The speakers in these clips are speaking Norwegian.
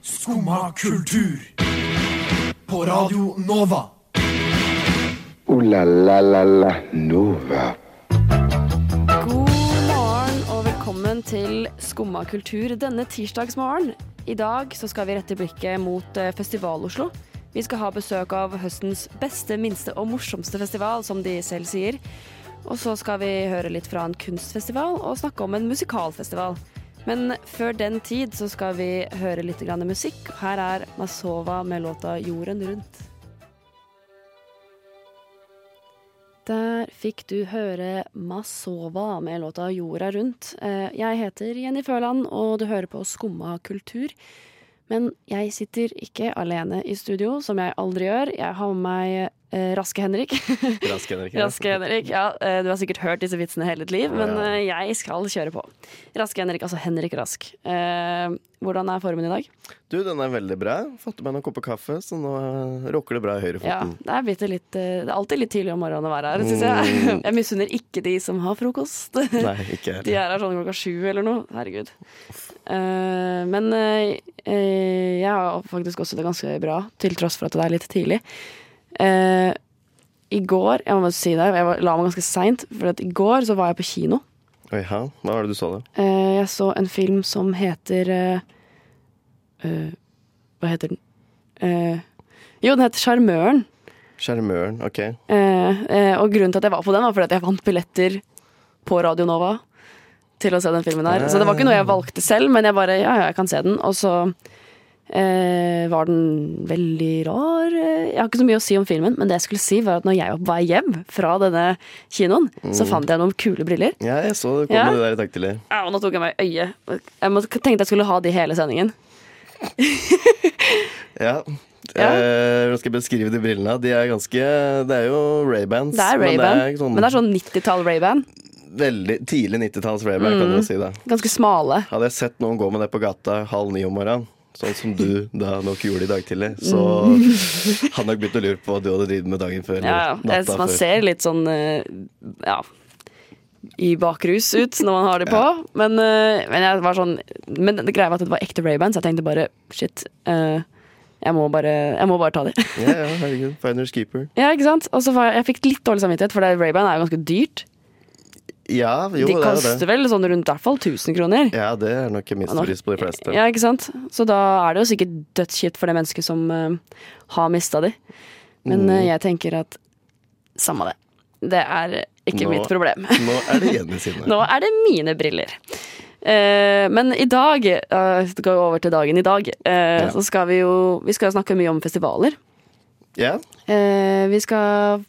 Skumma kultur. På Radio Nova. O-la-la-la-la Nova. God morgen og velkommen til Skumma kultur denne tirsdagsmorgen. I dag så skal vi rette blikket mot eh, Festival-Oslo. Vi skal ha besøk av høstens beste, minste og morsomste festival, som de selv sier. Og så skal vi høre litt fra en kunstfestival og snakke om en musikalfestival. Men før den tid så skal vi høre litt musikk. Her er Masova med låta 'Jorden rundt'. Der fikk du høre Masova med låta 'Jorda rundt'. Eh, Jeg heter Jenny Føland, og du hører på Skumma kultur. Men jeg sitter ikke alene i studio, som jeg aldri gjør. Jeg har med meg eh, Raske Henrik. Raske-Henrik, ja. Raske Henrik, ja. eh, Du har sikkert hørt disse vitsene hele ditt liv, men Ja. eh, jeg skal kjøre på. Raske Henrik, altså Henrik Rask. Hvordan er formen i dag? Du, den er veldig bra. Fått meg noen kopper kaffe, så nå råker rocker det bra i Ja, høyrefoten. det er, litt, det er alltid litt tidlig om morgenen å være her, syns jeg. Jeg misunner ikke de som har frokost. Nei, ikke De heller. er her sånn klokka sju eller noe. Herregud. Men jeg har faktisk også det ganske bra, til tross for at det er litt tidlig. Eh, I går, jeg må bare si det, jeg var- la meg ganske seint, for at i går så var jeg på kino. Oi, hæ? Hva var det du så, da? Eh, jeg så en film som heter eh, eh, Hva heter den? Eh, jo, den heter Sjarmøren. Sjarmøren. Ok. Eh, eh, og grunnen til at jeg var på den, var fordi at jeg vant billetter på Radio Nova til å se den filmen her. Så det var ikke noe jeg valgte selv, men jeg bare ja, ja, jeg kan se den. Og så eh, var den veldig rar. Jeg har ikke så mye å si om filmen, men det jeg skulle si, var at når jeg var på vei hjem fra denne kinoen, så fant jeg noen kule briller. Ja, jeg så det kom Ja. med det der i til deg. Ja, og nå tok jeg meg i øyet. Jeg tenkte jeg skulle ha de hele sendingen. Ja. Ja. Eh, Hvordan skal jeg beskrive de brillene? De er ganske Det er jo Ray-Bans. Det er Men Ray-Ban, det er sånn, men det er sånn 90-tall Ray-Ban. veldig tidlig 90-talls Ray-Ban, kan du jo si. det. Ganske smale. Hadde jeg sett noen gå med det på gata halv ni om morgenen, sånn som du da nok gjorde i dag tidlig, så hadde nok begynt å lure på hva du hadde drevet med dagen før. Mm. Ja, ja. Man ser litt sånn eh, ja i bakrus ut når man har det på. Men, eh, men jeg var sånn Men det greia var at det var ekte Ray-Ban, så jeg tenkte bare shit. Uh, jeg, må bare, jeg må bare ta det. Ja, ja, herregud. Finders keeper. ja, ikke sant? Og så jeg, jeg fikk litt dårlig samvittighet, for det Ray-Ban er jo ganske dyrt. Ja, jo, de det er koster det. vel sånn rundt i hvert fall 1000 kroner. Ja, det er nok minstepris på de fleste. Ja, ikke sant? Så da er det jo sikkert dødskjipt for det mennesket som uh, har mista de. Men Mm. uh, jeg tenker at samme det. Det er ikke Nå- mitt problem. Nå er det Jenny sine. Nå er det mine briller. Uh, men i dag, uh, går over til dagen i dag, eh, Ja. så skal vi jo Vi skal snakke mye om festivaler. Ja, Eh, vi skal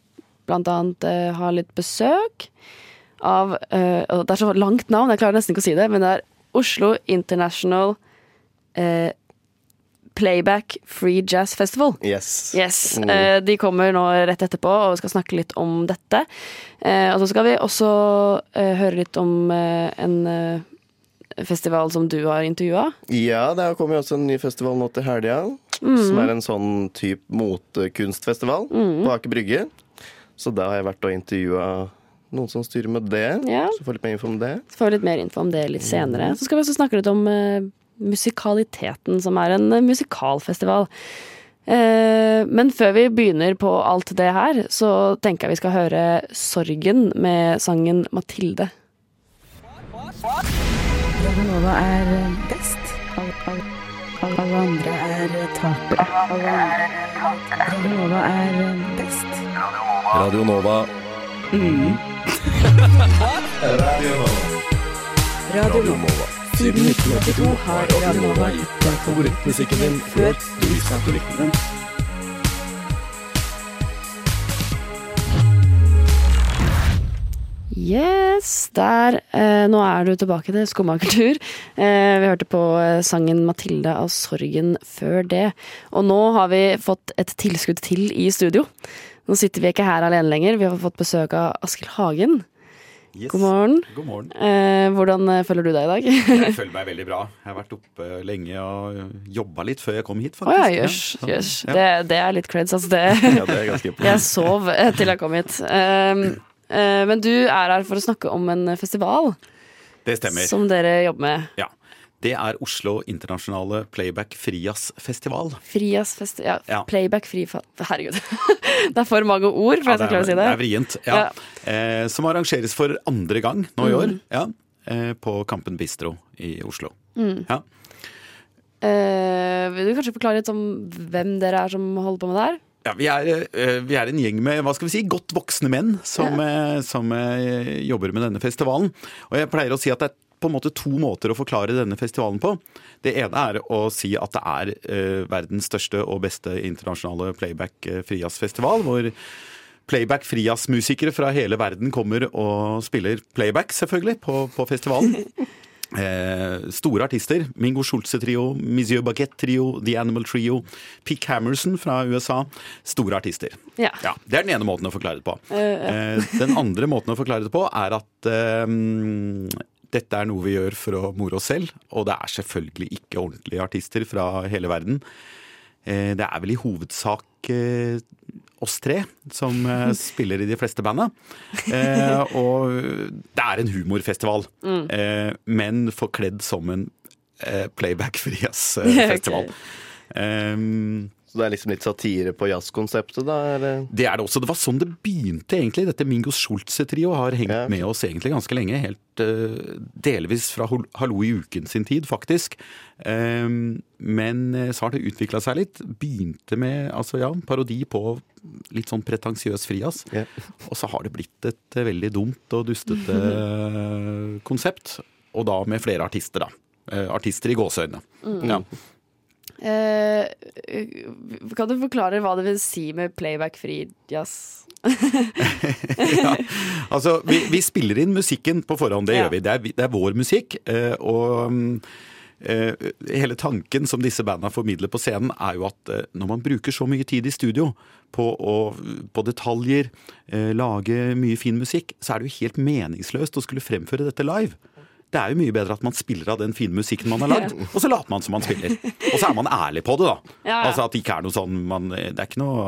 blant annet eh, ha litt besøk av uh, Det er så langt navn, jeg klarer nesten ikke å si det, men det er Oslo International uh, Playback Free Jazz Festival. yes. Yes, Mm. eh, De kommer nå rett etterpå, og vi skal snakke litt om dette. Og så skal vi også høre litt om en festival som du har intervjua. Ja, det kommer jo også en ny festival nå til helga. Mm. Som er en sånn type motekunstfestival på Aker Brygge. Så da har jeg vært og intervjua noen som styrer med det. Ja. Så får litt mer info om det. Så får vi litt mer info om det litt senere. Så skal vi også snakke litt om uh, Musikaliteten, som er en uh, musikalfestival. Uh, men før vi begynner på alt det her, så tenker jeg vi skal høre Sorgen med sangen Mathilde. Nova er best. Alle, alle, alle andre er tapere. Radio Nova er best. Radio Nova. Radio Nova. Siden 1982 har Radio Nova gitt deg Favorittmusikken din før du visste at du likte den. Yes, der. Eh, nå er du tilbake til skomakertur. Eh, vi hørte på eh, sangen 'Mathilde' av Sorgen før det. Og nå har vi fått et tilskudd til i studio. Nå sitter vi ikke her alene lenger. Vi har fått besøk av Askild Hagen. Yes. God morgen. God morgen. Eh, hvordan eh, føler du deg i dag? Jeg føler meg veldig bra. Jeg har vært oppe lenge og jobba litt før jeg kom hit, Å faktisk. ja, jøss. Ja, jøss. ja. Det, det er litt creds, altså. Det. Ja, det er ganske Jeg sov eh, til jeg kom hit. Um, uh, men du er her for å snakke om en festival Det stemmer. som dere jobber med. Ja. Det er Oslo internasjonale playback frijazzfestival. Frijazzfest... Ja, Ja. playback Frifa... Herregud. det er for mange ord for jeg skal klare å si det det. er vrient. Ja. Eh, som arrangeres for andre gang nå i år. Mm. Ja. Eh, på Kampen Bistro i Oslo. Mm. Ja. Eh, vil du kanskje forklare litt om hvem dere er som holder på med det her? Ja, vi, er, eh, vi er en gjeng med hva skal vi si, godt voksne menn som, ja. som eh, jobber med denne festivalen. Og jeg pleier å si at det er på en måte to måter å forklare denne festivalen på. Det ene er å si at det er eh, verdens største og beste internasjonale playback eh, frijazzfestival, hvor playback frijazzmusikere fra hele verden kommer og spiller playback, selvfølgelig, på, på festivalen. Eh, store artister. Mingo Schulze-trio, Monsieur Baguette-trio, The Animal Trio, Pick Hammerson fra USA. Store artister. Ja. Det er den ene måten å forklare det på. Eh, Eh, den andre måten å forklare det på er at eh, dette er noe vi gjør for å more oss selv, og det er selvfølgelig ikke ordentlige artister fra hele verden. Eh, det er vel i hovedsak eh, oss tre som eh, spiller i de fleste banda. Eh, og det er en humorfestival, eh, men forkledd som en playback-frias-festival. Ok. Så det er liksom litt satire på jazzkonseptet, da? Eller? Det er det også. Det var sånn det begynte, egentlig. Dette Mingo Schulze-trio har hengt Ja. med oss egentlig ganske lenge. Helt uh, delvis fra Hallo i uken sin tid, faktisk. Um, men eh, så har det utvikla seg litt. Begynte med altså ja, parodi på litt sånn pretensiøs frijazz. Ja. Og så har det blitt et eh, veldig dumt og dustete konsept. Og da med flere artister, da. Uh, artister i gåseøyne. Ja. Eh, kan du forklare hva det vil si med playback-fri jazz? ja. Altså, vi, vi spiller inn musikken på forhånd, det Ja. gjør vi. Det er, det er vår musikk. eh, Og eh, hele tanken som disse banda formidler på scenen, er jo at når man bruker så mye tid i studio på, å, på detaljer, lage mye fin musikk, så er det jo helt meningsløst å skulle fremføre dette live. Det er jo mye bedre at man spiller av den fine musikken man har lagd, og så later man som man spiller. Og så er man ærlig på det, da. Ja, ja. Altså at det ikke er noe sånn man, Det er ikke noe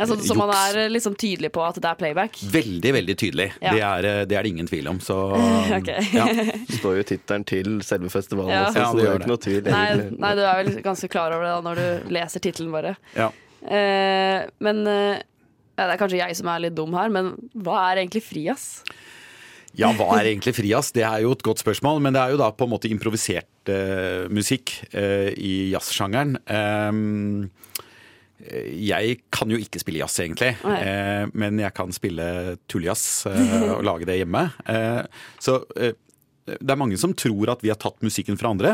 Ja, så, så man er liksom tydelig på at det er playback? Veldig, veldig tydelig. Ja. Det, er, eh, det er det ingen tvil om. Så ja. Det står jo tittelen til selve festivalen Ja. også, Ja, så det er gjør ikke noe tvil. Nei, nei, du er vel ganske klar over det da når du leser tittelen bare. Ja. Eh, men eh, ja, det er kanskje jeg som er litt dum her, men hva er egentlig frijazz? Ja, hva er egentlig frijazz? Det er jo et godt spørsmål, men det er jo da på en måte improvisert uh, musikk uh, i jazzsjangeren. Um, jeg kan jo ikke spille jazz, egentlig, eh, men jeg kan spille tulljazz og lage det hjemme. Så det er mange som tror at vi har tatt musikken fra andre,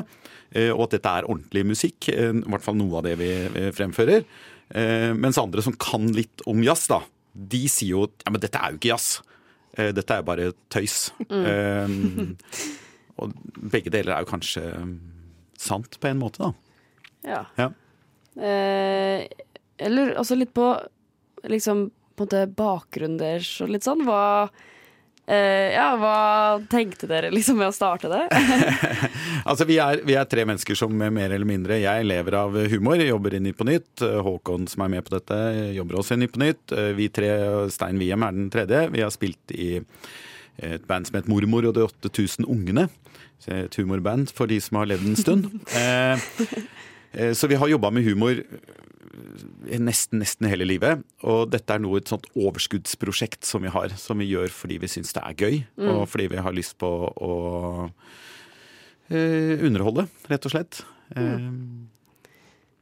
og at dette er ordentlig musikk. I hvert fall noe av det vi fremfører. Mens andre som kan litt om jazz, da, de sier jo ja, men dette er jo ikke jazz. Eh, Dette er bare tøys. Eh, og begge deler er jo kanskje sant på en måte, da. Ja. Ja. Eh, eller også litt på liksom på en måte bakgrunnen deres og litt sånn. Hva eh, Ja, hva tenkte dere liksom med å starte det? Altså, vi er, vi er tre mennesker som mer eller mindre Jeg lever av humor, jobber i Nytt på Nytt. Håkon som er med på dette, jobber også i Nytt på Nytt. Vi tre, Stein Wiem er den tredje. Vi har spilt i et band som het Mormor og de 8000 ungene. Et humorband for de som har levd en stund. Eh, eh, Så vi har jobba med humor eh, nesten, nesten hele livet. Og dette er nå et sånt overskuddsprosjekt som vi har, som vi gjør fordi vi syns det er gøy, og fordi vi har lyst på å eh, underholde, rett og slett. Eh,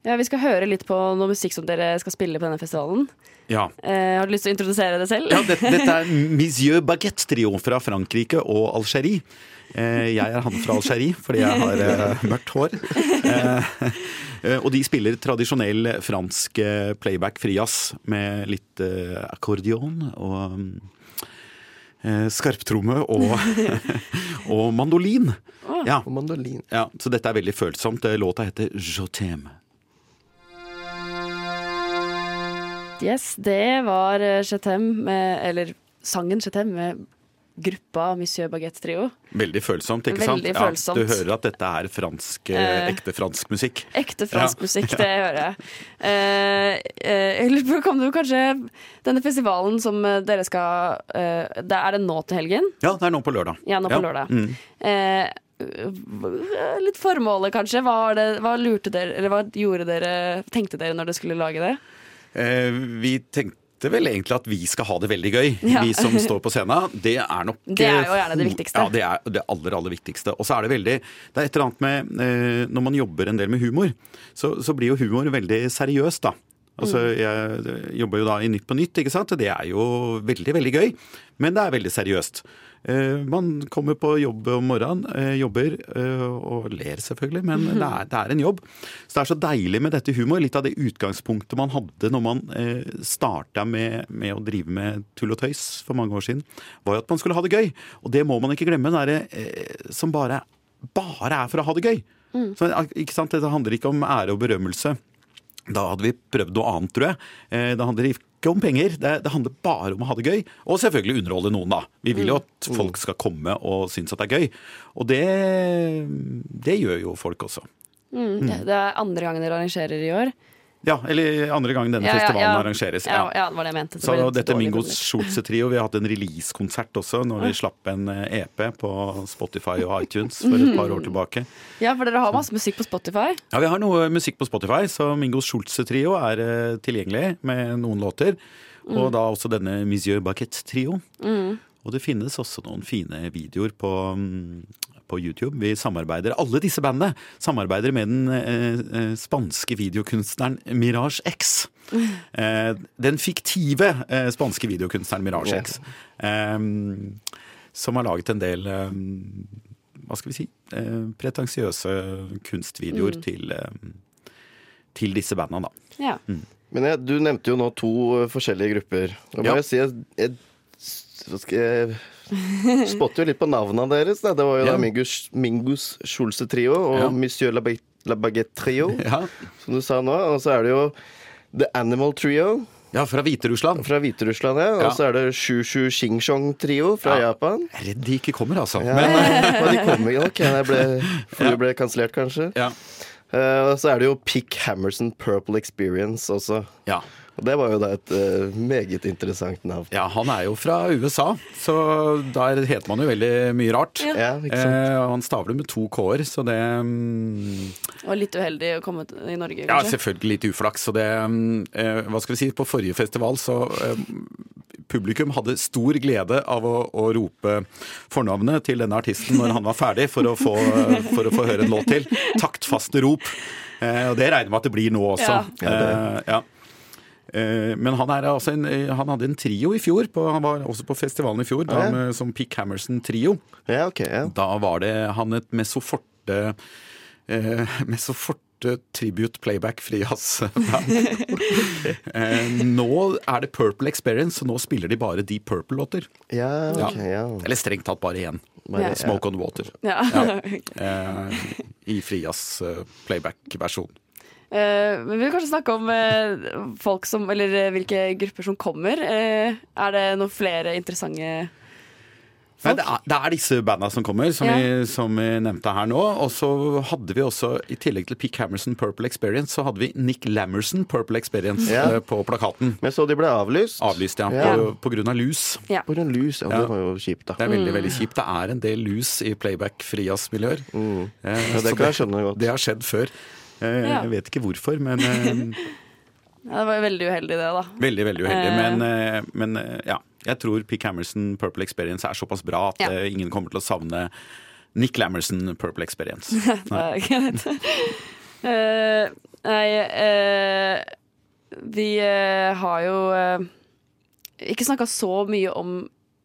Ja, Vi skal høre litt på noe musikk som dere skal spille på denne festivalen. ja. Eh, har du lyst til å introdusere det selv? ja dette, dette er Monsieur Baguette-trio fra Frankrike og Algerie. Eh, jeg er han fra Algerie fordi jeg har eh, mørkt hår. Eh, og de spiller tradisjonell fransk playback frijazz med litt akkordion akkordeon og eh, skarptromme og, og mandolin. Ja, Og mandolin. ja, så dette er veldig følsomt. Låta heter Je t'aime. Yes, det var Chetem Eller sangen Chetem med gruppa Monsieur Baguette Trio. Veldig følsomt, ikke sant? Veldig følsomt. Ja, du hører at dette er fransk, eh, Eh. ekte fransk musikk. Ekte fransk Ja. musikk, det hører jeg. Eh, eh, jeg lurer på, kan du kanskje Denne festivalen som dere skal eh, det Er det nå til helgen? Ja, det er nå på lørdag. Ja, nå på lørdag. Mm. Eh, litt formålet, kanskje? Hva, det, hva lurte dere, eller hva gjorde dere, tenkte dere når dere skulle lage det? Eh, vi tenkte vel egentlig at vi skal ha det veldig gøy, Ja. vi som står på scenen. Det er nok Det er jo gjerne det viktigste. Ja, det er det aller, aller viktigste. Og så er det veldig Det er et eller annet med eh, Når man jobber en del med humor, så, så blir jo humor veldig seriøst, da. Altså, Mm. Jeg jobber jo da i Nytt på Nytt, ikke sant? det er jo veldig, veldig gøy. Men det er veldig seriøst. Eh, man kommer på jobb om morgenen, eh, jobber eh, og ler selvfølgelig, men det er, det er en jobb. Så det er så deilig med dette humor. Litt av det utgangspunktet man hadde når man starta med, med å drive med tull og tøys for mange år siden, var jo at man skulle ha det gøy. Og det må man ikke glemme. Det er det som bare, bare er for å ha det gøy. Så, ikke sant? Det handler ikke om ære og berømmelse. Da hadde vi prøvd noe annet, tror jeg. Eh, Det handler ikke om penger, det, det handler bare om å ha det gøy. Og selvfølgelig underholde noen, da. Vi vil jo at folk skal komme og synes at det er gøy. Og det, det gjør jo folk også. Mm. Det er andre gangen dere arrangerer i år. Ja, eller andre gang denne festivalen ja. arrangeres. Ja, ja, det var det jeg mente. Det Så dette Mingos. Schulze-trio, vi har hatt en release-konsert også når vi slapp en eh, EP på Spotify og iTunes for et par år tilbake. Ja, for dere har masse musikk på Spotify. Ja, Vi har noe musikk på Spotify, så Mingos Schulze-trio er eh, tilgjengelig med noen låter. Og da også denne Monsieur Baquette-trio. Og det finnes også noen fine videoer på, mm, på YouTube. Vi samarbeider, alle disse bandene samarbeider med den eh, eh, spanske videokunstneren Mirage X. Eh, den fiktive eh, spanske videokunstneren Mirage X. Eh, som har laget en del eh, hva skal vi si, eh, pretensiøse kunstvideoer til, eh, til disse bandene, da. Ja. Men jeg, du nevnte jo nå to forskjellige grupper. Da må Ja. jeg si jeg, jeg spotter jo litt på navnene deres. Da. Det var jo Ja. da Mingus, Mingus Schulze-trio og Ja. Monsieur La La Baguette-trio, Ja, som du sa nå. Og så er det jo The Animal Trio ja fra Hviterussland. fra Hviterussland, ja. Og så er det Shushu Shingshong-trio fra Ja. Japan. Jeg er redd de ikke kommer, altså. Ja, Men, og de kommer nok. Jeg ble, flyet ble kansellert, kanskje. ja. Uh, og så er det jo Pick Hammerson Purple Experience også. Ja. Og det var jo da et uh, meget interessant navn. ja, han er jo fra USA, så der heter man jo veldig mye rart. Ja. Ja, ikke sant? Eh, og han stavler med to k-er, så det um... Og litt uheldig å komme i Norge, kanskje? Ja, selvfølgelig litt uflaks. Så det um, eh, Hva skal vi si, på forrige festival så eh, Publikum hadde stor glede av å, å rope fornavnet til denne artisten når han var ferdig, for å få, for å få høre en låt til. Taktfaste rop. Eh, og det regner jeg med at det blir nå også. Ja. Eh, ja. Eh, Men han, er altså en, eh, han hadde en trio i fjor. På, han var også på festivalen i fjor, ah, Ja. med, som Pick Hammerson Trio. Ja, okay, Ja. Da var det han et Mesoforte eh, Mesoforte tribute playback frijazz-band. eh, nå er det Purple Experience, så nå spiller de bare Deep Purple-låter. Ja, ok, ja. Eller strengt tatt bare én. Bare- Ja. Smoke on Water. Ja. Eh, I frijazz playback-versjon. Eh, men vi vil kanskje snakke om eh, folk som, eller eh, hvilke grupper som kommer. Eh, er det noen flere interessante Nei, det, er, det er disse banda som kommer, som, yeah. vi, som vi nevnte her nå. Og så hadde vi også, i tillegg til Pick Hammerson Purple Experience, så hadde vi Nick Lamerson Purple Experience yeah. eh, på plakaten. Men så de ble avlyst? Avlyst, ja. Yeah. På, på grunn av lus. På grunn av lus, ja. Ja. Det var jo kjipt, da. Det er veldig veldig kjipt. Det er en del lus i playback-frias-miljøer. Eh, Mm. Ja, det kan jeg skjønne godt. Det har skjedd før. Eh, Jeg vet ikke hvorfor, men eh, ja, det var jo veldig uheldig, det, da. veldig, veldig uheldig. Eh. Men, men ja, jeg tror Pick Hammerson Purple Experience er såpass bra at Ja. ingen kommer til å savne Nick Lamerson Purple Experience. Er greit. Eh, nei, uh, vi uh, har jo ikke snakka så mye om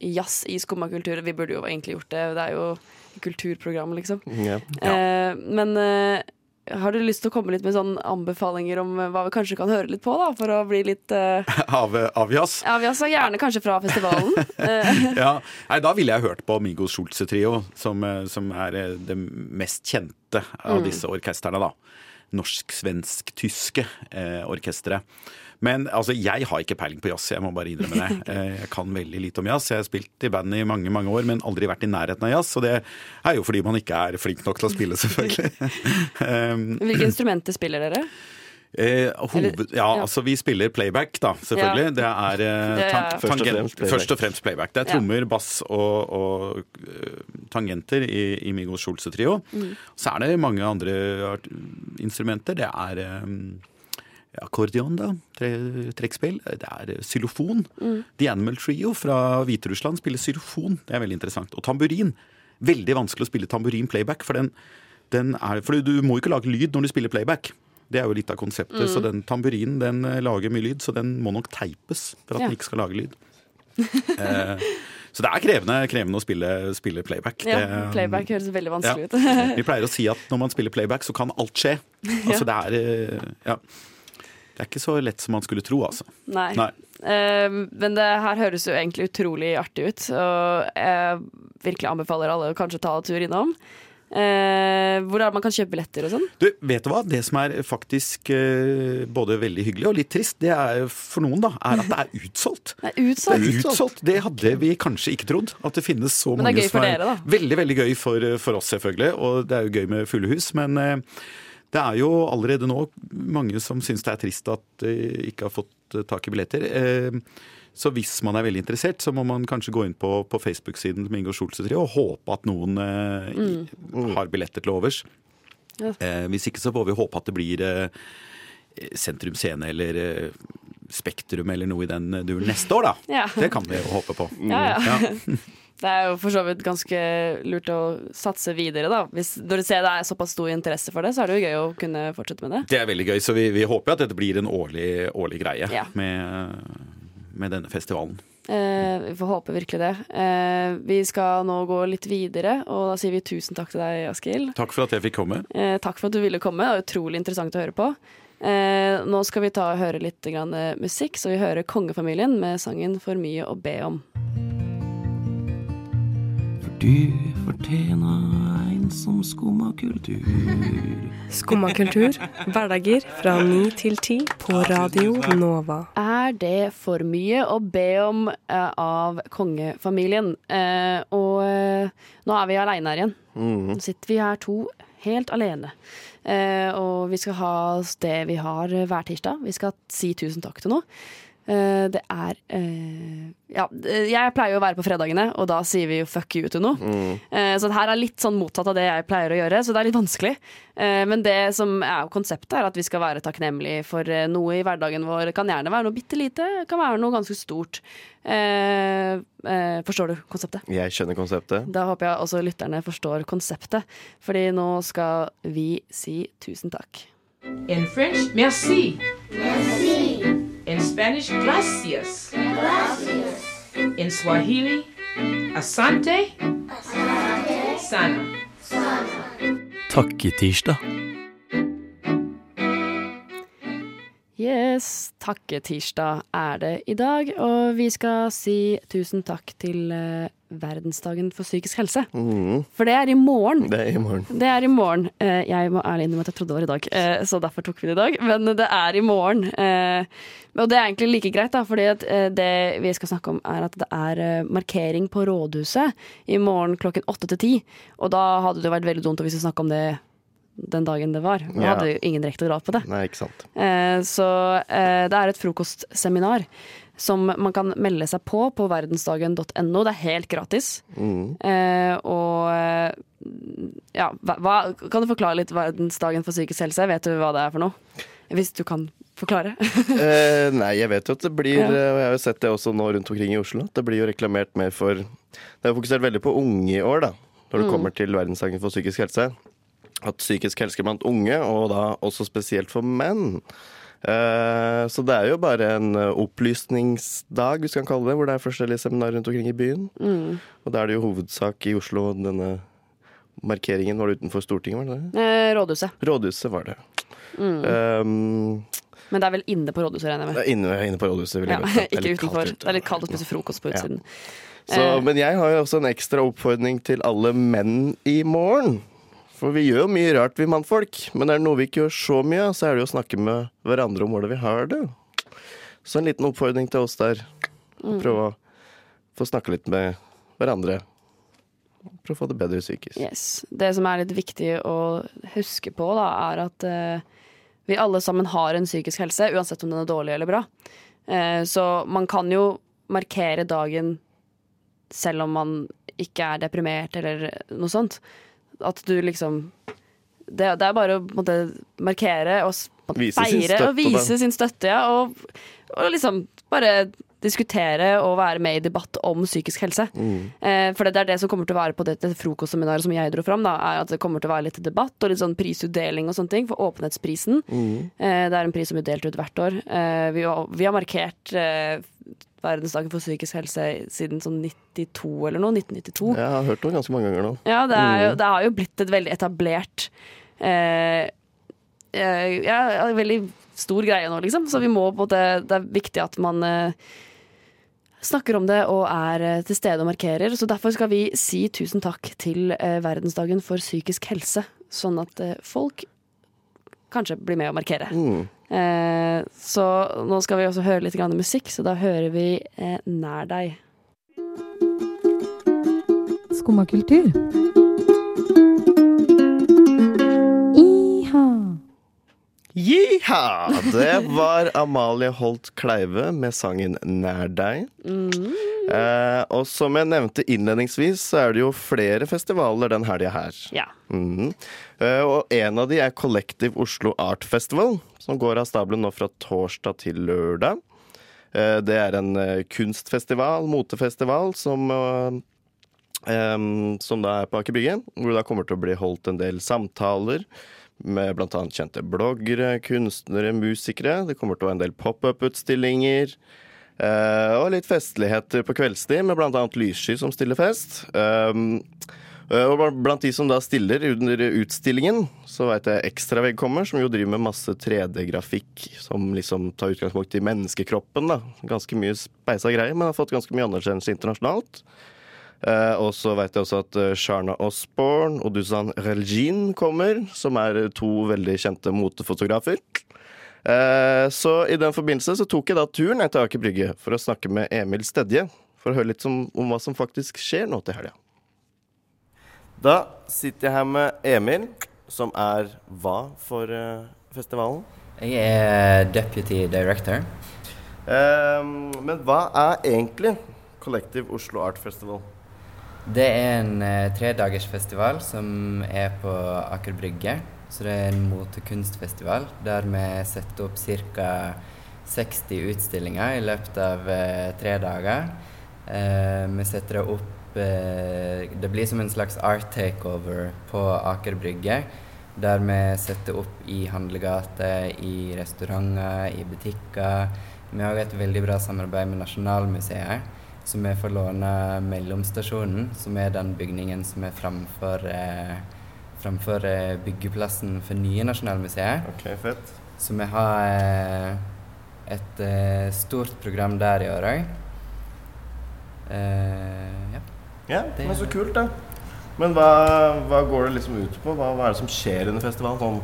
jazz i Skumma kultur. Vi burde jo egentlig gjort det. Det er jo kulturprogram, liksom. Ja. Eh, men har du lyst til å komme litt med sånn anbefalinger om eh, hva vi kanskje kan høre litt på, da, for å bli litt uh... av, av jazz. Ja, vi har gjerne kanskje fra festivalen. Eh, Ja, nei, Da ville jeg hørt på Migos Schulze-trio, som, som er det mest kjente av Mm. disse orkestrene. da. Norsk-svensk-tyske eh, orkestre. Men altså, jeg har ikke peiling på jazz, jeg må bare innrømme det. Eh, Jeg kan veldig lite om jazz. Jeg har spilt i band i mange mange år, men aldri vært i nærheten av jazz. Og det er jo fordi man ikke er flink nok til å spille, selvfølgelig. um, hvilke instrumenter spiller dere? Eh, hoved, ja, ja. altså vi spiller playback, da, selvfølgelig. Ja. Det er eh, tang, Først og fremst playback. først og fremst playback. Det er trommer, bass og, og eh, tangenter i, i Migos Schulze-trio. Mm. Så er det mange andre art- instrumenter. Det er eh, akkordeon, da. Tre, trekkspill. Det er eh, xylofon. Mm. The Animal Trio fra Hviterussland spiller xylofon. Det er veldig interessant. Og tamburin. Veldig vanskelig å spille tamburin playback, for den, den er For du må ikke lage lyd når du spiller playback. Det er jo litt av konseptet. Så den tamburinen den eh, lager mye lyd, så den må nok teipes for at Ja. den ikke skal lage lyd. eh, så det er krevende, krevende å spille, spille playback. Ja, Det, playback høres veldig vanskelig ut. Vi pleier å si at når man spiller playback, så kan alt skje. Altså det er eh, Ja. Det er ikke så lett som man skulle tro, altså. Nei. Nei. Uh, men det her høres jo egentlig utrolig artig ut, og jeg virkelig anbefaler alle å kanskje ta en tur innom. Eh, hvor er man kan kjøpe billetter og sånn? Du, vet du hva? Det som er faktisk eh, både veldig hyggelig og litt trist, det er for noen, da, er at det er utsolgt. Det er Det utsolgt. er utsolgt. Det hadde vi kanskje ikke trodd. At det finnes så Men det er mange gøy for som dere, da. Veldig, veldig gøy for, for oss, selvfølgelig. Og det er jo gøy med fulle hus. Men eh, det er jo allerede nå mange som syns det er trist at de ikke har fått eh, tak i billetter. Eh, Så hvis man er veldig interessert, så må man kanskje gå inn på, på Facebook-siden til Ingo Schulze og håpe at noen eh, mm. har billetter til overs. Ja. Eh, hvis ikke så får vi håpe at det blir eh, Sentrum Scene eller eh, Spektrum eller noe i den duren neste år, da. Ja. Det kan vi jo håpe på. Ja, ja. Det er jo for så vidt ganske lurt å satse videre, da. Hvis, når du ser det er såpass stor interesse for det, så er det jo gøy å kunne fortsette med det. Det er veldig gøy, så vi, vi håper at dette blir en årlig, årlig greie med, med denne festivalen. Eh, vi får håpe virkelig det. Eh, vi skal nå gå litt videre, og da sier vi tusen takk til deg, Askild. Takk for at jeg fikk komme. Eh, takk for at du ville komme. Det var utrolig interessant å høre på. Eh, nå skal vi ta og høre litt grann, eh, musikk, så vi hører Kongefamilien med sangen 'For mye å be om'. Du fortjener en som skumma kultur. Skumma kultur, hverdager fra ni til ti på Radio Nova. Er det for mye å be om uh, av kongefamilien? Uh, og uh, nå er vi aleine her igjen. Nå sitter vi her to helt alene. Eh, og vi skal ha det vi har hver tirsdag. Vi skal si tusen takk til noe. Eh, det er eh, Ja, jeg pleier jo å være på fredagene, og da sier vi jo fuck you til noe. Eh, så det her er litt sånn motsatt av det jeg pleier å gjøre, så det er litt vanskelig. Eh, men det som er konseptet, er at vi skal være takknemlige for noe i hverdagen vår. Det kan gjerne være noe bitte lite, kan være noe ganske stort. Eh, eh, forstår du konseptet? Jeg skjønner konseptet. Da håper jeg også lytterne forstår konseptet, fordi nå skal vi si tusen takk. In French, merci. Merci. In Spanish, gracias. Gracias. In Swahili, asante. Asante. Sana. Takketirsdag. Yes, takketirsdag er det i dag, og vi skal si tusen takk til uh, verdensdagen for psykisk helse. Mm. For det er i morgen. Det er i morgen. Det er i morgen. Uh, Jeg må ærlig innrømme at jeg trodde det var i dag, uh, så derfor tok vi det i dag. Men det er i morgen. Og det er egentlig like greit, da, fordi at det vi skal snakke om er at det er markering på Rådhuset i morgen klokken åtte til ti. Og da hadde det vært veldig dumt hvis vi snakka om det den dagen det var. Man Ja. hadde jo ingen rektorat på det. Nei, ikke sant. Eh, Så eh, det er et frokostseminar som man kan melde seg på på verdensdagen.no. Det er helt gratis. Mm. Eh, og ja, hva, kan du forklare litt verdensdagen for psykisk helse? Vet du hva det er for noe? Hvis du kan forklare. Eh, nei, jeg vet jo at det blir Og jeg har jo sett det også nå rundt omkring i Oslo. Det blir jo reklamert mer for Det er jo fokusert veldig på unge i år, da. Når det Mm. kommer til verdensdagen for psykisk helse. At psykisk helse blant unge, og da også spesielt for menn. Eh, så det er jo bare en eh, opplysningsdag, hvis vi kan kalle det, hvor det er forskjellige seminarer rundt omkring i byen. Mm. Og da er det jo hovedsak i Oslo denne markeringen var det utenfor Stortinget, var det det? Eh, rådhuset. Rådhuset var det. Mm. Um, Men det er vel inne på rådhuset, regner jeg med. inne, inne på rådhuset. vil jeg Ja, godt ikke utenfor. ute. Det er litt kaldt å spise frokost på Ja. utsiden. Så, Eh. men jeg har jo også en ekstra oppfordring til alle menn i morgen. For vi gjør jo mye rart, vi mannfolk. Men er det noe vi ikke gjør så mye så er det jo å snakke med hverandre om hvordan vi har det. Så en liten oppfordring til oss der. Å Prøve å få snakke litt med hverandre. Prøve å få det bedre psykisk. Yes. Det som er litt viktig å huske på, da, er at uh, vi alle sammen har en psykisk helse, uansett om den er dårlig eller bra. Uh, så man kan jo markere dagen selv om man ikke er deprimert eller noe sånt. At du liksom Det, det er bare å måte, markere og Vise feire og vise sin støtte, ja. Og, og liksom bare diskutere og være med i debatt om psykisk helse. Eh, for det er det som kommer til å være på dette frokostseminaret som jeg dro fram. Da, er at Det kommer til å være litt debatt og litt sånn prisutdeling og sånne ting. For åpenhetsprisen, eh, det er en pris som blir delt ut hvert år. Eh, vi, vi har markert eh, verdensdagen for psykisk helse siden sånn 92 eller noe. 1992. Jeg har hørt det ganske mange ganger nå. Ja, det, jo, det har jo blitt et veldig etablert eh, eh, Ja, en veldig stor greie nå, liksom. Så vi må på en måte Det er viktig at man eh, snakker om det og er eh, til stede og markerer. Så derfor skal vi si tusen takk til eh, verdensdagen for psykisk helse, sånn at folk kanskje bli med å markere. Eh, så nå skal vi også høre litt musikk, så da hører vi eh, Nær deg. Skumma kultur. Jiha! Det var Amalie Holt Kleive med sangen 'Nær deg'. Eh, og som jeg nevnte innledningsvis, så er det jo flere festivaler den helga her. Ja. Mm. Eh, og en av de er Collective Oslo Art Festival, som går av stabelen nå fra torsdag til lørdag. Eh, det er en eh, kunstfestival, motefestival, som eh, em, som da er på Aker Brygge, hvor det kommer til å bli holdt en del samtaler med bl.a. kjente bloggere, kunstnere, musikere. Det kommer til å være en del pop-up-utstillinger. eh, og litt festligheter på kveldstid, med bl.a. Lyssky som stiller fest. Um, eh, og blant de som da stiller under utstillingen, så veit jeg Ekstravegg kommer, som jo driver med masse 3D-grafikk som liksom tar utgangspunkt i menneskekroppen. da. Ganske mye speisa greier, men har fått ganske mye anerkjennelse internasjonalt. Eh, og så vet jeg også at eh, Sharna Osborne og Dusan Reljin kommer, som er to veldig kjente motefotografer. Eh, så i den forbindelse så tok jeg da turen ned til Aker Brygge for å snakke med Emil Stedje, for å høre litt om, om hva som faktisk skjer nå til helga. Da sitter jeg her med Emil, som er hva for uh, festivalen? Jeg er deputy director. Eh, men hva er egentlig Collective Oslo Art Festival? Det er en eh, tredagersfestival som er på Aker Brygge. Så det er en motekunstfestival der vi setter opp ca. 60 utstillinger i løpet av eh, tre dager. Eh, vi setter det opp eh, Det blir som en slags art takeover på Aker Brygge. Der vi setter opp i handlegater, i restauranter, i butikker. Vi har også et veldig bra samarbeid med Nasjonalmuseet. Så er får låne Mellomstasjonen, som er den bygningen som er framfor, eh, framfor eh, byggeplassen for nye Nasjonalmuseet. Ok, fett. Så vi har eh, et eh, stort program der i år òg. Ja. Ja, Det- men så kult, da. Men hva, hva går det liksom ut på? Hva, hva er det som skjer under festivalen, sånn,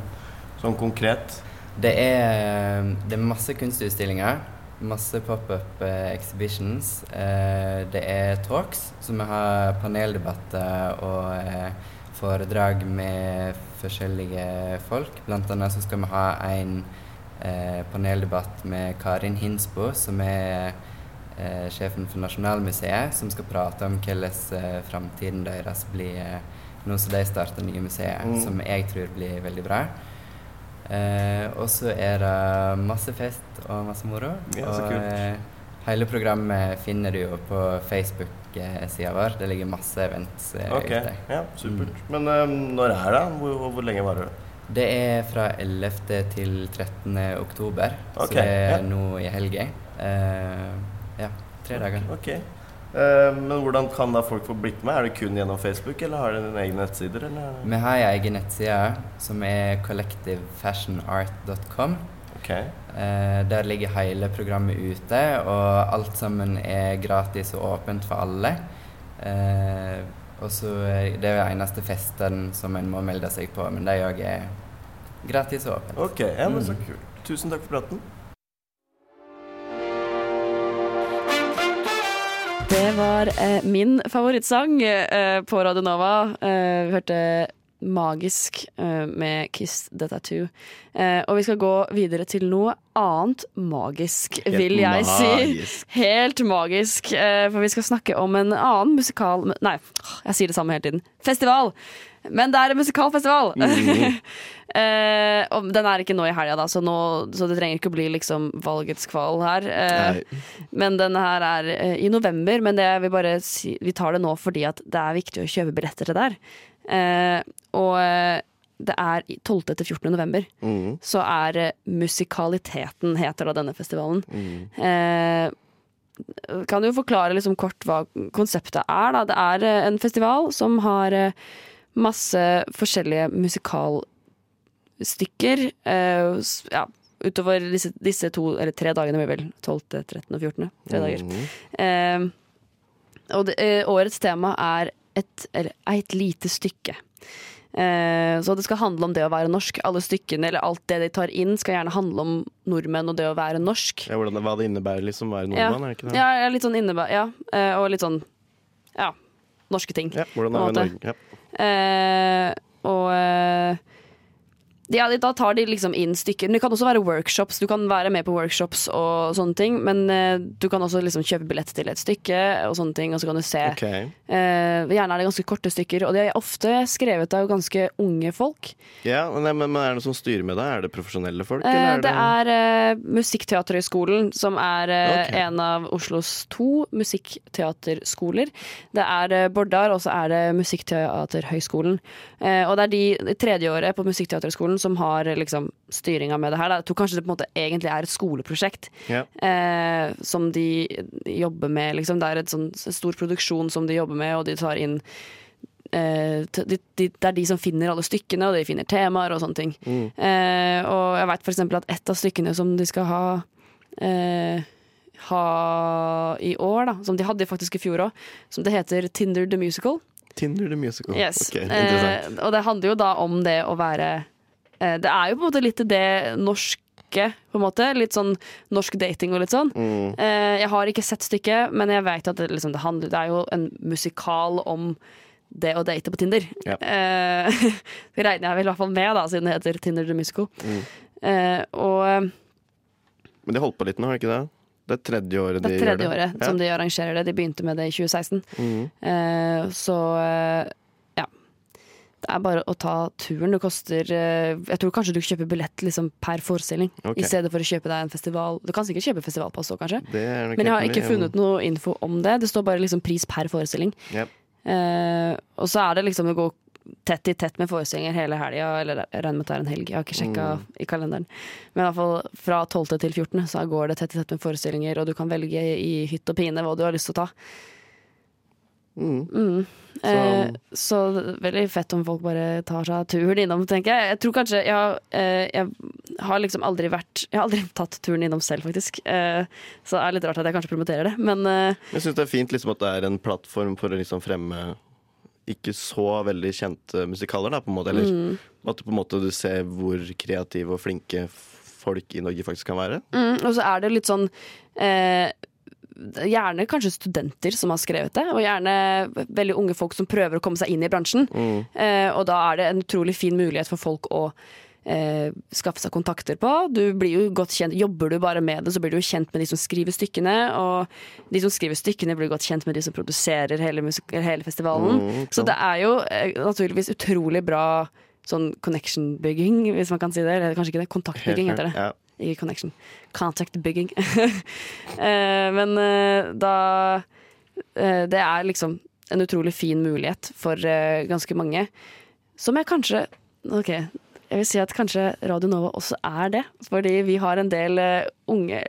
sånn konkret? Det er, det er masse kunstutstillinger. Masse pop-up eh, exhibitions. Eh, det er talks, så vi har paneldebatter og eh, foredrag med forskjellige folk. Blant annet så skal vi ha en eh, paneldebatt med Karin Hinsbo, som er eh, sjefen for Nasjonalmuseet, som skal prate om hvordan eh, framtiden deres blir nå som de starter nye museer, Mm. som jeg tror blir veldig bra. Eh, og så er det masse fest og masse moro. Ja, så kult. eh, hele programmet finner du jo på Facebook-sida vår. Det ligger masse events eh, Ok, ute. ja, supert. Men eh, når er det? Hvor, hvor, lenge varer det? Det er fra 11. til 13. oktober, Ok, så det er ja. nå i helga. Eh, ja, tre dager. Ok. Eh, men hvordan kan da folk få blitt med? Er det kun gjennom Facebook, eller har dere egne nettsider? Eller? Vi har en egen nettside som er collectivefashionart.com. Ok. Eh, der ligger hele programmet ute, og alt sammen er gratis og åpent for alle. Eh, og så Det er eneste festen som en må melde seg på, men de òg er gratis og åpent. Ok, ja, men så Mm. kult. Tusen takk for praten. Det var eh, min favorittsang eh, på Radio Nova. Eh, vi hørte magisk eh, med Kiss the Tattoo. Eh, og vi skal gå videre til noe annet magisk, Helt vil jeg si. magisk. Helt magisk. eh, for vi skal snakke om en annen musikal Nei, jeg sier det samme hele tiden. Festival! Men det er en musikalfestival! Mm. eh, og den er ikke nå i helga, så, nå, så det trenger ikke å bli liksom valgets kval her. Eh, men den her er eh, i november, men det vil bare vi tar det nå fordi det er viktig å kjøpe billetter til det der. Eh, og eh, det er 12. til 14. november. Mhm. Så er eh, Musikaliteten, heter da denne festivalen. Eh, kan du forklare liksom kort hva konseptet er? Da? Det er en festival som har masse forskjellige musikalstykker. Uh, ja, utover disse, disse to, eller tre dagene, blir vel 12., 13. og 14. Tre dager. Mm. Uh, og det, uh, årets tema er et, eller, et lite stykke. Så det skal handle om det å være norsk. Alle stykkene, eller alt det de tar inn, skal gjerne handle om nordmenn og det å være norsk. Ja, hvordan, hva det innebærer liksom å være Ja, nordmann, er det ja, ja, litt sånn innebærer, Ja, og litt sånn Ja, norske ting. Ja, hvordan er vi. Norge? Ja. Eh, og eh, ja, da tar de liksom inn stykker. Men det kan også være workshops. Du kan være med på workshops og sånne ting. Men eh, du kan også liksom kjøpe billett til et stykke og sånne ting, og så kan du se. Okay. Eh, gjerne er det ganske korte stykker, og de er ofte skrevet av ganske unge folk. Ja, men, men, men er det noe som styrer med det? Er det profesjonelle folk, Eh, eller er det er eh, Musikkteaterhøgskolen, som er eh, Ok. en av Oslos to musikkteaterskoler. Det er eh, Bordar, og så er det Musikkteaterhøgskolen. Eh, og det er de tredjeåret tredje året på som har liksom styringa med det her. da. Jeg tror kanskje det på en måte egentlig er et skoleprosjekt Ja. eh, som de jobber med. Liksom. Det er et sånn stor produksjon som de jobber med, og de tar inn eh, de, de, Det er de som finner alle stykkene, og de finner temaer og sånne ting. Mm. Eh, og jeg veit f.eks. at et av stykkene som de skal ha eh, ha i år, da, som de hadde faktisk i fjor òg, som det heter Tinder the Musical. Tinder the Musical. Yes. Ok, interessant. Eh, og det handler jo da om det å være Det er jo på en måte litt det norske, på en måte. Litt sånn norsk dating og litt sånn. Mm. Eh, jeg har ikke sett stykket, men jeg vet at det, liksom, det, handler, det er jo en musikal om det å date på Tinder. Ja. Eh, det regner jeg vel i hvert fall med, da, siden det heter Tinder the Musical. Mm. Eh, og eh, Men de holdt på litt nå, har de ikke det? Det er tredje året de, det de er gjør tredje det. året som de arrangerer det. De begynte med det i 2016. Mm. Eh, så eh, ja. Det er bare å ta turen. Det koster eh, Jeg tror kanskje du kjøper billett liksom, per forestilling, Okay. i stedet for å kjøpe deg en festival. Du kan sikkert kjøpe festivalpass òg, kanskje. Men jeg har ikke funnet noe info om det. Det står bare liksom pris per forestilling. Yep. Uh, og så er det liksom å gå tett i tett med forestillinger hele helga, eller jeg regner med at det er en helg. Jeg har ikke sjekka Mm. i kalenderen. Men i hvert fall fra 12. til 14. så går det tett i tett med forestillinger, og du kan velge i hytt og pine hva du har lyst til å ta. Mm. Mm. Så- Eh, så veldig fett om folk bare tar seg turen innom, tenker jeg. Jeg tror kanskje Jeg har, eh, jeg har liksom aldri vært Jeg har aldri tatt turen innom selv, faktisk. Eh, så det er litt rart at jeg kanskje promoterer det, men eh, Jeg syns det er fint liksom, at det er en plattform for å liksom fremme ikke så veldig kjente musikaler, da, på en måte. Eller Mm. at på en måte du ser hvor kreative og flinke folk i Norge faktisk kan være. Mm, og så er det litt sånn eh, Gjerne kanskje studenter som har skrevet det, og gjerne veldig unge folk som prøver å komme seg inn i bransjen. Mm. Eh, og da er det en utrolig fin mulighet for folk å eh, skaffe seg kontakter på. Du blir jo godt kjent, Jobber du bare med det, så blir du jo kjent med de som skriver stykkene. Og de som skriver stykkene, blir godt kjent med de som produserer hele, musik hele festivalen. Mm, så det er jo eh, naturligvis utrolig bra sånn connection-bygging, hvis man kan si det. Eller kanskje ikke det. Kontaktbygging heter det. ja. Ikke connection. Contact bygging. Eh, men eh, da eh, Det er liksom en utrolig fin mulighet for ganske mange. Som jeg kanskje Ok, jeg vil si at kanskje Radio Nova også er det. Fordi vi har en del unge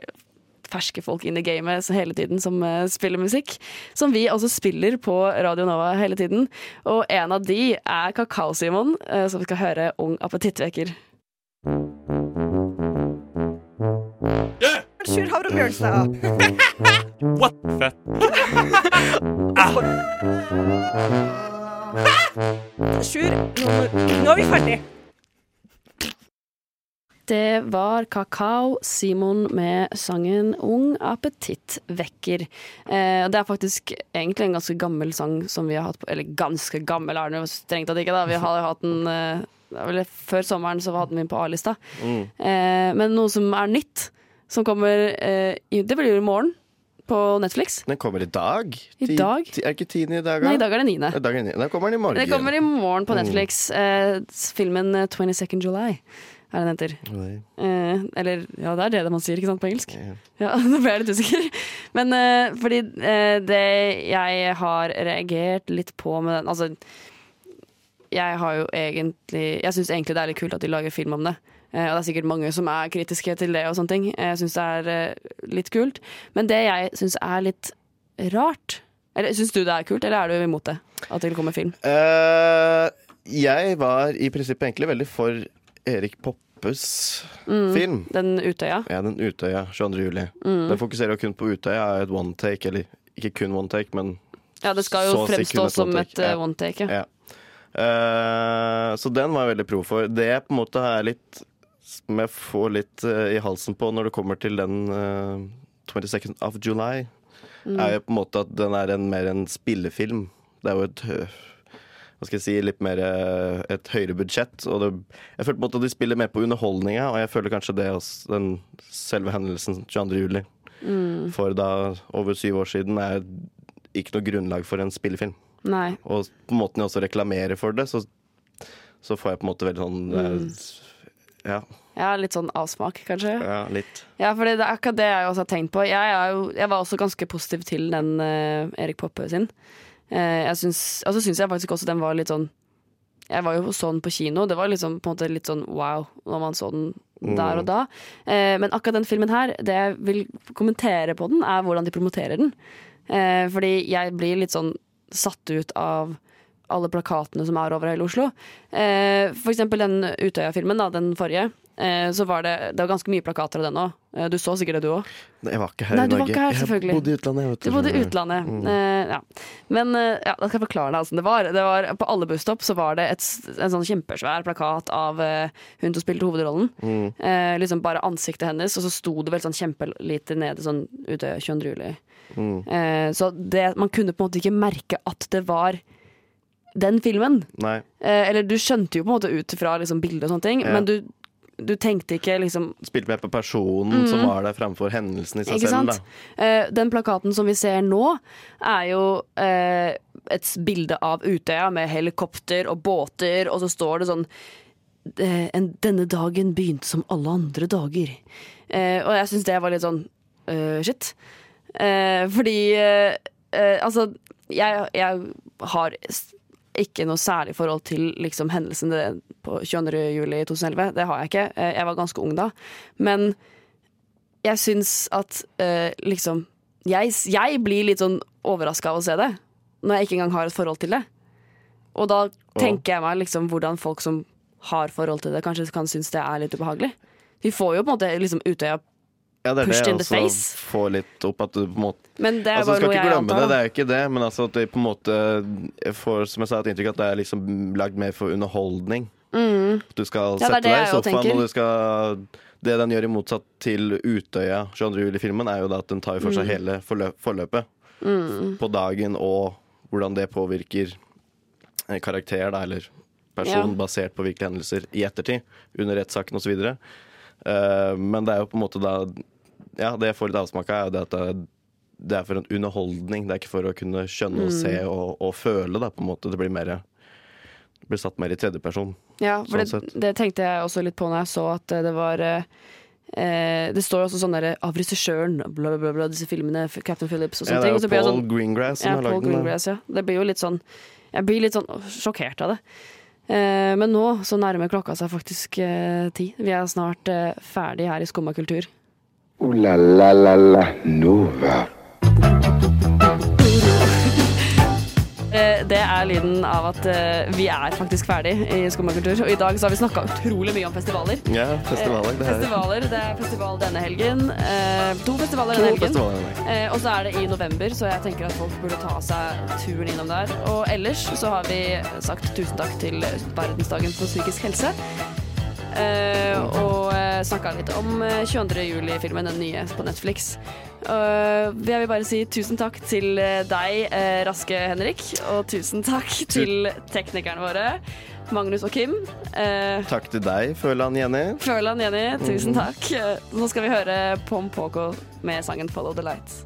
ferske folk in the game hele tiden som spiller musikk. Som vi også spiller på Radio Nova hele tiden. Og en av de er Kakao-Simon, som vi skal høre Ung appetittvekker. Sjur Havre Bjørnstad. What? Fett. Sjur, nå, er vi ferdig. Det var Kakao Simon med sangen 'Ung appetittvekker'. Eh, det er faktisk egentlig en ganske gammel sang som vi har hatt på Eller ganske gammel er den jo strengt tatt ikke, da. Vi har hatt den eh, Før sommeren så hadde vi den på A-lista. Mm. Eh, men noe som er nytt, som kommer eh, Det blir jo i morgen på Netflix. Den kommer i dag. I Ti- dag? ti- Er ikke tiende i dag? Nei, i dag er det niende. I dag er det niende. Den kommer den i morgen. Den kommer i morgen på Mm. Netflix. Eh, filmen eh, 22nd July er den heter. Eh, eller ja, det er det man sier, ikke sant, på engelsk? Ja, Nå ble jeg litt usikker. Men eh, fordi eh, det jeg har reagert litt på med den Altså, jeg har jo egentlig Jeg syns egentlig det er litt kult at de lager film om det. Eh, og det er sikkert mange som er kritiske til det og sånne ting. Jeg syns det er eh, litt kult. Men det jeg syns er litt rart Eller Syns du det er kult, eller er du imot det? At det kommer film? Uh, jeg var i prinsippet egentlig veldig for Erik Poppes Mm, film. Den Utøya? Ja, den Utøya 22. juli. Mm. Den fokuserer jo kun på Utøya, er et one take, eller ikke kun one take, men Ja, det skal jo fremstå som et eh, one take. Ja. Eh, så den var jeg veldig pro for. Det jeg på en måte er litt Som jeg får litt eh, i halsen på når det kommer til den eh, 22nd of July, Mm. er jo på en måte at den er en, mer en spillefilm. Det er jo et hva skal jeg si, litt mer eh, et høyere budsjett. Og det, jeg føler på en måte at de spiller mer på underholdninga, og jeg føler kanskje det også, den selve hendelsen 22. juli Mm. for da over syv år siden er ikke noe grunnlag for en spillefilm. Nei. Og på måten jeg også reklamerer for det, så, så får jeg på en måte veldig sånn Mm. eh, Ja, Ja, litt sånn avsmak, kanskje. ja, litt. Ja, for det er akkurat det jeg også har tenkt på. Jeg, jo, jeg var også ganske positiv til den uh, Erik Poppe sin. Eh, jeg syns, og så syns jeg faktisk også den var litt sånn Jeg var jo sånn så på kino. Det var liksom, på en måte litt sånn wow når man så den der og da. Eh, men akkurat den filmen her, det jeg vil kommentere på den, er hvordan de promoterer den. Eh, fordi jeg blir litt sånn satt ut av alle plakatene som er over hele Oslo. Eh, for eksempel den Utøya-filmen, den forrige. Eh, så var det, det var ganske mye plakater av den òg. Du så sikkert det, du òg? Jeg var ikke her Nei, i Norge. her. Jeg bodde i utlandet. Vet Du bodde i utlandet. Mm. Uh, ja. Men uh, ja, da skal jeg forklare deg hvordan det var. det var. På alle busstopp så var det et, en sånn kjempesvær plakat av uh, hun som spilte hovedrollen. Mm. Liksom bare ansiktet hennes, og så sto det vel sånn kjempelite nede sånn ute 22. juli. Mm. Så det, man kunne på en måte ikke merke at det var den filmen. Nei. Eller du skjønte jo på en måte ut fra liksom, bildet og sånne ting, Ja. men du, du tenkte ikke liksom Spilte med på personen mm. som var der framfor hendelsen i seg Ikke selv. Eh, den plakaten som vi ser nå, er jo eh, et bilde av Utøya med helikopter og båter, og så står det sånn eh, en, 'Denne dagen begynte som alle andre dager'. Eh, og jeg syns det var litt sånn uh, shit. Eh, fordi altså jeg, jeg har ikke noe særlig forhold til liksom, hendelsen på 22. juli 2011. Det har jeg ikke. Eh, jeg var ganske ung da. Men jeg syns at eh, liksom jeg, jeg blir litt sånn overraska av å se det, når jeg ikke engang har et forhold til det. Og da tenker jeg meg liksom hvordan folk som har forhold til det, kanskje kan synes det er litt ubehagelig. Vi får jo på en måte liksom Utøya Ja, det er pushed det in jeg the også face. får litt opp at du på en måte Men det er altså, bare skal noe ikke jeg antar. det, det er jo ikke det, men altså at det på en måte jeg får, Som jeg sa, et inntrykk at det er liksom lagd mer for underholdning. Mm. Du skal Ja, sette deg i sofaen, og du skal Det den gjør i motsatt til Utøya 22. juli-filmen, er jo da at den tar for seg Mm. hele forløp, forløpet Mm. på dagen, og hvordan det påvirker en karakter, da, eller person, Ja. basert på virkelige hendelser i ettertid, under rettssaken osv. Uh, men det er jo på en måte da Ja, det jeg får litt avsmak av, er jo det at det er, det er for en underholdning. Det er ikke for å kunne skjønne og Mm. se og, og føle, da, på en måte. Det blir mer det blir satt mer i tredjeperson. Ja, for sånn det, det tenkte jeg også litt på når jeg så at eh, det var eh, eh, Det står også sånn derre av regissøren, bla, bla, bla, disse filmene, Captain Phillips og Ja, sånne det er ting. jo og så blir jeg Paul sånn- Greengrass som ja, har lagd den, ja. Det blir jo litt sånn Jeg blir litt sånn sjokkert av det. Eh, men nå så nærmer klokka seg faktisk eh, ti. Vi er snart eh, ferdig her i Skumma kultur. Uh, la la la la Nova. Det er lyden av at eh, vi er faktisk ferdig i Skummakultur. Og i dag så har vi snakka utrolig mye om festivaler. Ja, festivaler. Eh, Det er festivaler. Det er festival denne helgen. Eh, to festivaler denne helgen. festivaler. Eh, og så er det i november, så jeg tenker at folk burde ta seg turen innom der. Og ellers så har vi sagt tusen takk til verdensdagen for psykisk helse. Eh, og eh, snakka litt om eh, 22. juli-filmen, den nye på Netflix. Uh, jeg vil bare si tusen takk til deg, eh, Raske Henrik, og tusen takk til teknikerne våre, Magnus og Kim. Eh, Takk til deg, Føland Jenny. Føland Jenny, tusen Mhm. takk. Eh, Nå skal vi høre Pom Poko med sangen 'Follow the Light'.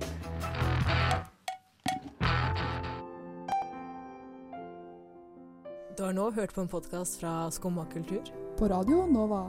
Du har nå hørt på en podkast fra Skumma kultur. På Radio Nova.